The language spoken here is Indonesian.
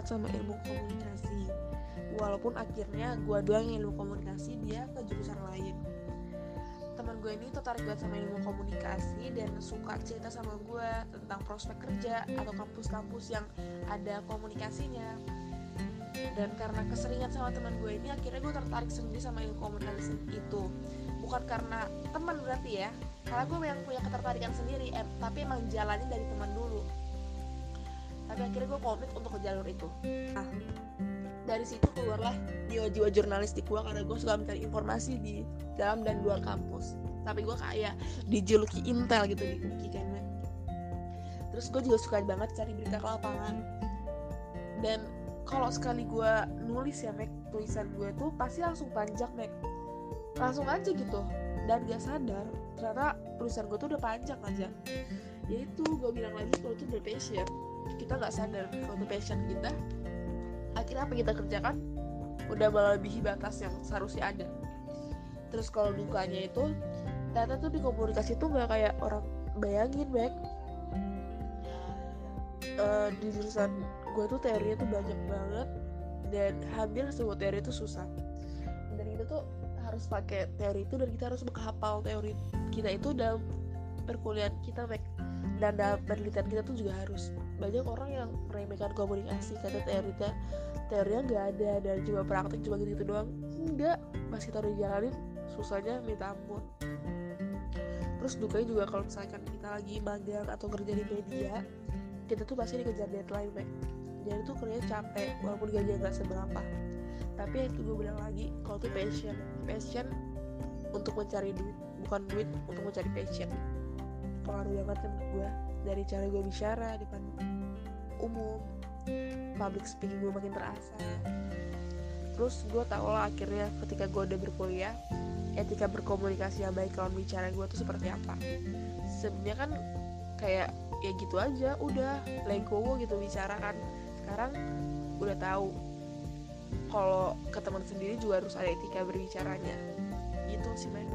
banget sama ilmu komunikasi. Walaupun akhirnya gue doang yang ilmu komunikasi dia ke jurusan lain. Teman gue ini tertarik banget sama ilmu komunikasi dan suka cerita sama gue tentang prospek kerja atau kampus-kampus yang ada komunikasinya. Dan karena keseringan sama teman gue ini akhirnya gue tertarik sendiri sama ilmu komunikasi itu. Bukan karena teman berarti ya karena gue yang punya ketertarikan sendiri eh, tapi emang jalannya dari teman dulu tapi akhirnya gue komit untuk ke jalur itu. Nah dari situ keluarlah jiwa-jiwa jurnalistik gue karena gue suka mencari informasi di dalam dan luar kampus. Tapi gue kayak dijuluki intel gitu di UKI kan terus gue juga suka banget cari berita ke lapangan. Dan kalau sekali gue nulis ya Mac tulisan gue tuh pasti langsung panjang Mac. Langsung aja gitu dan gak sadar ternyata tulisan gue tuh udah panjang aja yaitu gue bilang lagi kalau itu udah passion. Kita nggak sadar kalau itu passion kita. Akhirnya apa kita kerjakan? Udah melebihi batas yang seharusnya ada. Terus kalau dukanya itu ternyata tuh di komunikasi tuh nggak kayak orang bayangin baik uh, di jurusan gue tuh teorinya tuh banyak banget. Dan hampir semua teori itu susah kita tuh harus pakai teori itu dan kita harus menghafal teori kita itu dalam perkuliahan kita dan dalam penelitian kita tuh juga harus. Banyak orang yang meremehkan komunikasi karena teorinya teorinya nggak ada dan cuma praktik cuma gitu, -gitu doang. Enggak pas kita udah jalanin susahnya minta ampun. Terus dukanya juga kalau misalkan kita lagi magang atau kerja di media kita tuh pasti dikejar deadline baik jadi tuh kerjanya capek walaupun gajinya nggak seberapa tapi itu gue bilang lagi kalau tuh passion passion untuk mencari duit bukan duit untuk mencari passion. Pengaruh banget menurut gue dari cara gue bicara di depan umum public speaking gue makin terasa. Terus gue tau lah akhirnya ketika gue udah berkuliah etika berkomunikasi yang baik kalau bicara gue tuh seperti apa. Sebenarnya kan kayak ya gitu aja udah lengkowo gitu bicara kan. Sekarang udah tahu kalau ke teman sendiri juga harus ada etika berbicaranya. Gitu sih men